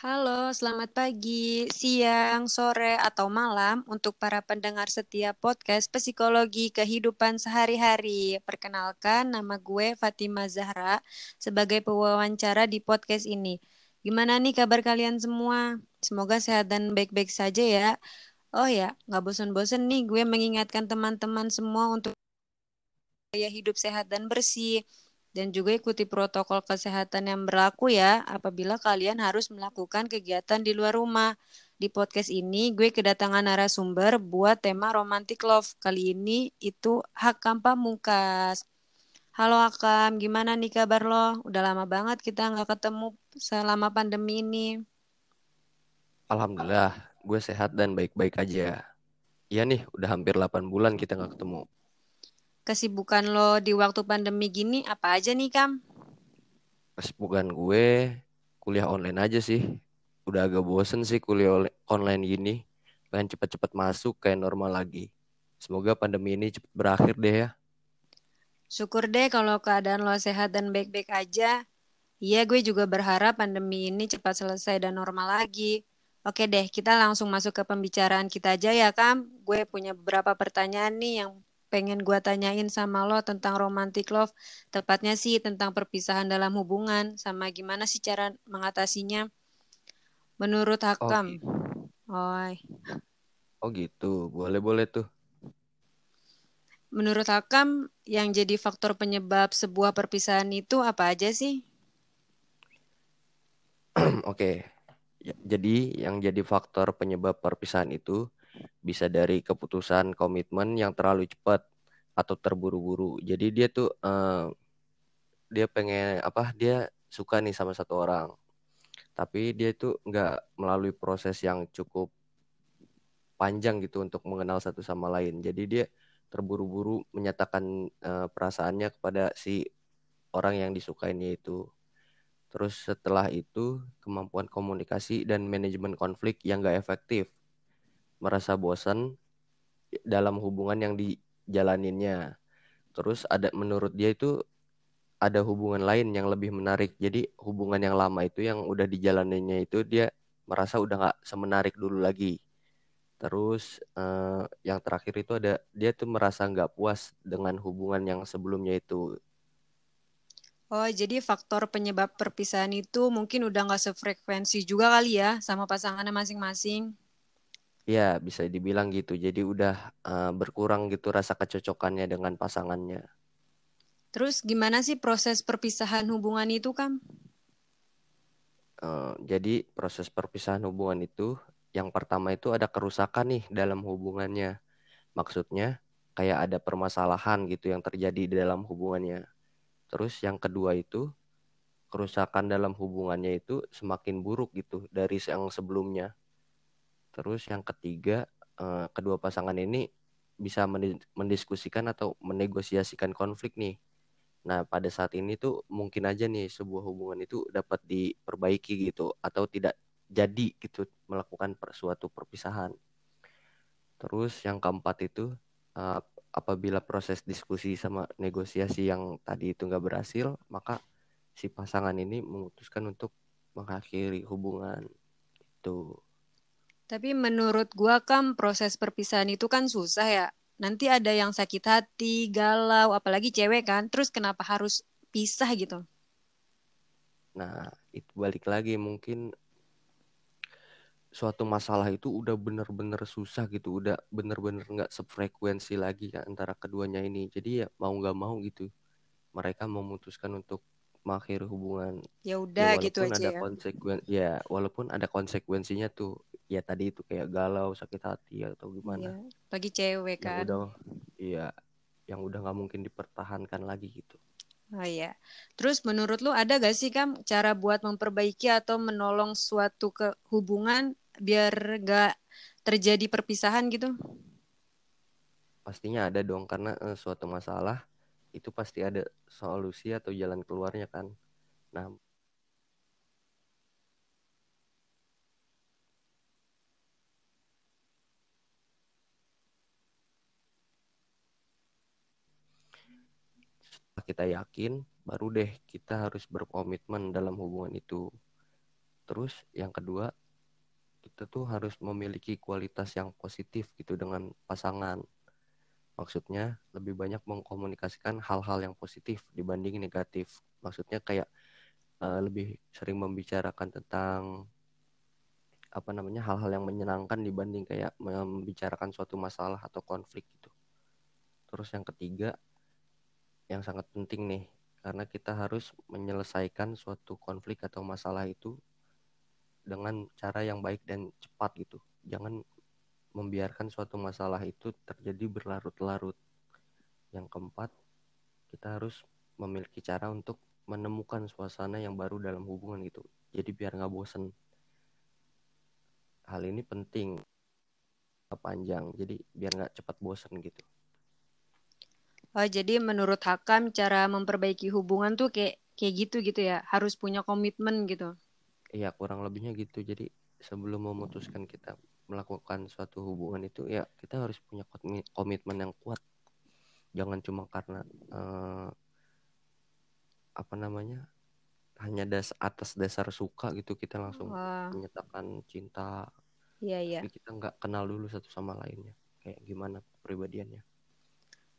Halo, selamat pagi, siang, sore, atau malam untuk para pendengar setiap podcast Psikologi Kehidupan Sehari-hari. Perkenalkan, nama gue Fatima Zahra sebagai pewawancara di podcast ini. Gimana nih kabar kalian semua? Semoga sehat dan baik-baik saja ya. Oh ya, nggak bosan-bosan nih gue mengingatkan teman-teman semua untuk gaya hidup sehat dan bersih dan juga ikuti protokol kesehatan yang berlaku ya apabila kalian harus melakukan kegiatan di luar rumah. Di podcast ini gue kedatangan narasumber buat tema romantic love. Kali ini itu Hakam Pamungkas. Halo Hakam, gimana nih kabar lo? Udah lama banget kita nggak ketemu selama pandemi ini. Alhamdulillah, gue sehat dan baik-baik aja. Iya nih, udah hampir 8 bulan kita nggak ketemu. Kesibukan lo di waktu pandemi gini apa aja nih, Kam? Kesibukan gue kuliah online aja sih. Udah agak bosen sih kuliah online gini. Pengen cepet-cepet masuk kayak normal lagi. Semoga pandemi ini cepet berakhir deh ya. Syukur deh kalau keadaan lo sehat dan baik-baik aja. Iya, gue juga berharap pandemi ini cepat selesai dan normal lagi. Oke deh, kita langsung masuk ke pembicaraan kita aja ya, Kam. Gue punya beberapa pertanyaan nih yang pengen gue tanyain sama lo tentang romantic love. Tepatnya sih tentang perpisahan dalam hubungan sama gimana sih cara mengatasinya. Menurut Hakam. Oh, Oi. Oh gitu, boleh-boleh tuh. Menurut Hakam, yang jadi faktor penyebab sebuah perpisahan itu apa aja sih? Oke, ya, jadi yang jadi faktor penyebab perpisahan itu bisa dari keputusan komitmen yang terlalu cepat atau terburu-buru. Jadi dia tuh uh, dia pengen apa? Dia suka nih sama satu orang, tapi dia itu nggak melalui proses yang cukup panjang gitu untuk mengenal satu sama lain. Jadi dia terburu-buru menyatakan uh, perasaannya kepada si orang yang disukainya itu. Terus setelah itu kemampuan komunikasi dan manajemen konflik yang gak efektif merasa bosan dalam hubungan yang dijalaninnya. Terus ada menurut dia itu ada hubungan lain yang lebih menarik. Jadi hubungan yang lama itu yang udah dijalaninnya itu dia merasa udah nggak semenarik dulu lagi. Terus eh, yang terakhir itu ada dia tuh merasa nggak puas dengan hubungan yang sebelumnya itu. Oh, jadi faktor penyebab perpisahan itu mungkin udah nggak sefrekuensi juga kali ya sama pasangannya masing-masing. Ya, bisa dibilang gitu. Jadi udah uh, berkurang gitu rasa kecocokannya dengan pasangannya. Terus gimana sih proses perpisahan hubungan itu, Kam? Uh, jadi proses perpisahan hubungan itu yang pertama itu ada kerusakan nih dalam hubungannya. Maksudnya kayak ada permasalahan gitu yang terjadi di dalam hubungannya. Terus yang kedua itu kerusakan dalam hubungannya itu semakin buruk gitu dari yang sebelumnya. Terus yang ketiga, eh, kedua pasangan ini bisa mendiskusikan atau menegosiasikan konflik nih. Nah, pada saat ini tuh mungkin aja nih sebuah hubungan itu dapat diperbaiki gitu atau tidak jadi gitu melakukan suatu perpisahan. Terus yang keempat itu uh, apabila proses diskusi sama negosiasi yang tadi itu nggak berhasil, maka si pasangan ini memutuskan untuk mengakhiri hubungan itu. Tapi menurut gua kan proses perpisahan itu kan susah ya. Nanti ada yang sakit hati, galau, apalagi cewek kan. Terus kenapa harus pisah gitu? Nah, itu balik lagi mungkin suatu masalah itu udah bener-bener susah gitu, udah bener-bener nggak sefrekuensi lagi kan antara keduanya ini. Jadi ya mau nggak mau gitu, mereka memutuskan untuk mengakhiri hubungan. Ya, udah ya, gitu aja ada ya. konsekuen ya walaupun ada konsekuensinya tuh ya tadi itu kayak galau sakit hati atau gimana. Ya, lagi cewek kan. Yang udah iya yang udah nggak mungkin dipertahankan lagi gitu. Oh iya. Terus menurut lu ada gak sih Kam cara buat memperbaiki atau menolong suatu ke hubungan biar gak terjadi perpisahan gitu? Pastinya ada dong karena uh, suatu masalah itu pasti ada solusi atau jalan keluarnya kan. Nah, setelah kita yakin, baru deh kita harus berkomitmen dalam hubungan itu. terus yang kedua kita tuh harus memiliki kualitas yang positif gitu dengan pasangan maksudnya lebih banyak mengkomunikasikan hal-hal yang positif dibanding negatif maksudnya kayak uh, lebih sering membicarakan tentang apa namanya hal-hal yang menyenangkan dibanding kayak membicarakan suatu masalah atau konflik gitu. Terus yang ketiga yang sangat penting nih karena kita harus menyelesaikan suatu konflik atau masalah itu dengan cara yang baik dan cepat gitu. Jangan membiarkan suatu masalah itu terjadi berlarut-larut. Yang keempat, kita harus memiliki cara untuk menemukan suasana yang baru dalam hubungan gitu. Jadi biar nggak bosen. Hal ini penting panjang. Jadi biar nggak cepat bosan gitu. Oh jadi menurut Hakam cara memperbaiki hubungan tuh kayak kayak gitu gitu ya? Harus punya komitmen gitu? Iya kurang lebihnya gitu. Jadi sebelum memutuskan kita melakukan suatu hubungan itu ya kita harus punya komitmen yang kuat jangan cuma karena uh, apa namanya hanya das atas dasar suka gitu kita langsung Wah. menyatakan cinta Iya, iya. Tapi kita nggak kenal dulu satu sama lainnya. Kayak gimana kepribadiannya.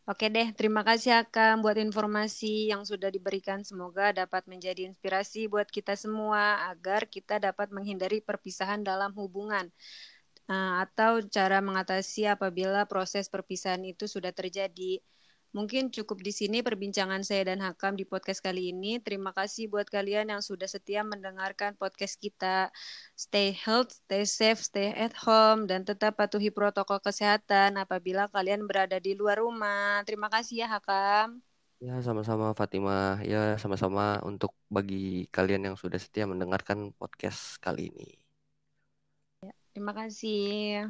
Oke deh, terima kasih Akam buat informasi yang sudah diberikan. Semoga dapat menjadi inspirasi buat kita semua agar kita dapat menghindari perpisahan dalam hubungan uh, atau cara mengatasi apabila proses perpisahan itu sudah terjadi. Mungkin cukup di sini perbincangan saya dan Hakam di podcast kali ini. Terima kasih buat kalian yang sudah setia mendengarkan podcast kita. Stay health, stay safe, stay at home, dan tetap patuhi protokol kesehatan apabila kalian berada di luar rumah. Terima kasih ya Hakam. Ya, sama-sama Fatimah. Ya, sama-sama untuk bagi kalian yang sudah setia mendengarkan podcast kali ini. Ya, terima kasih.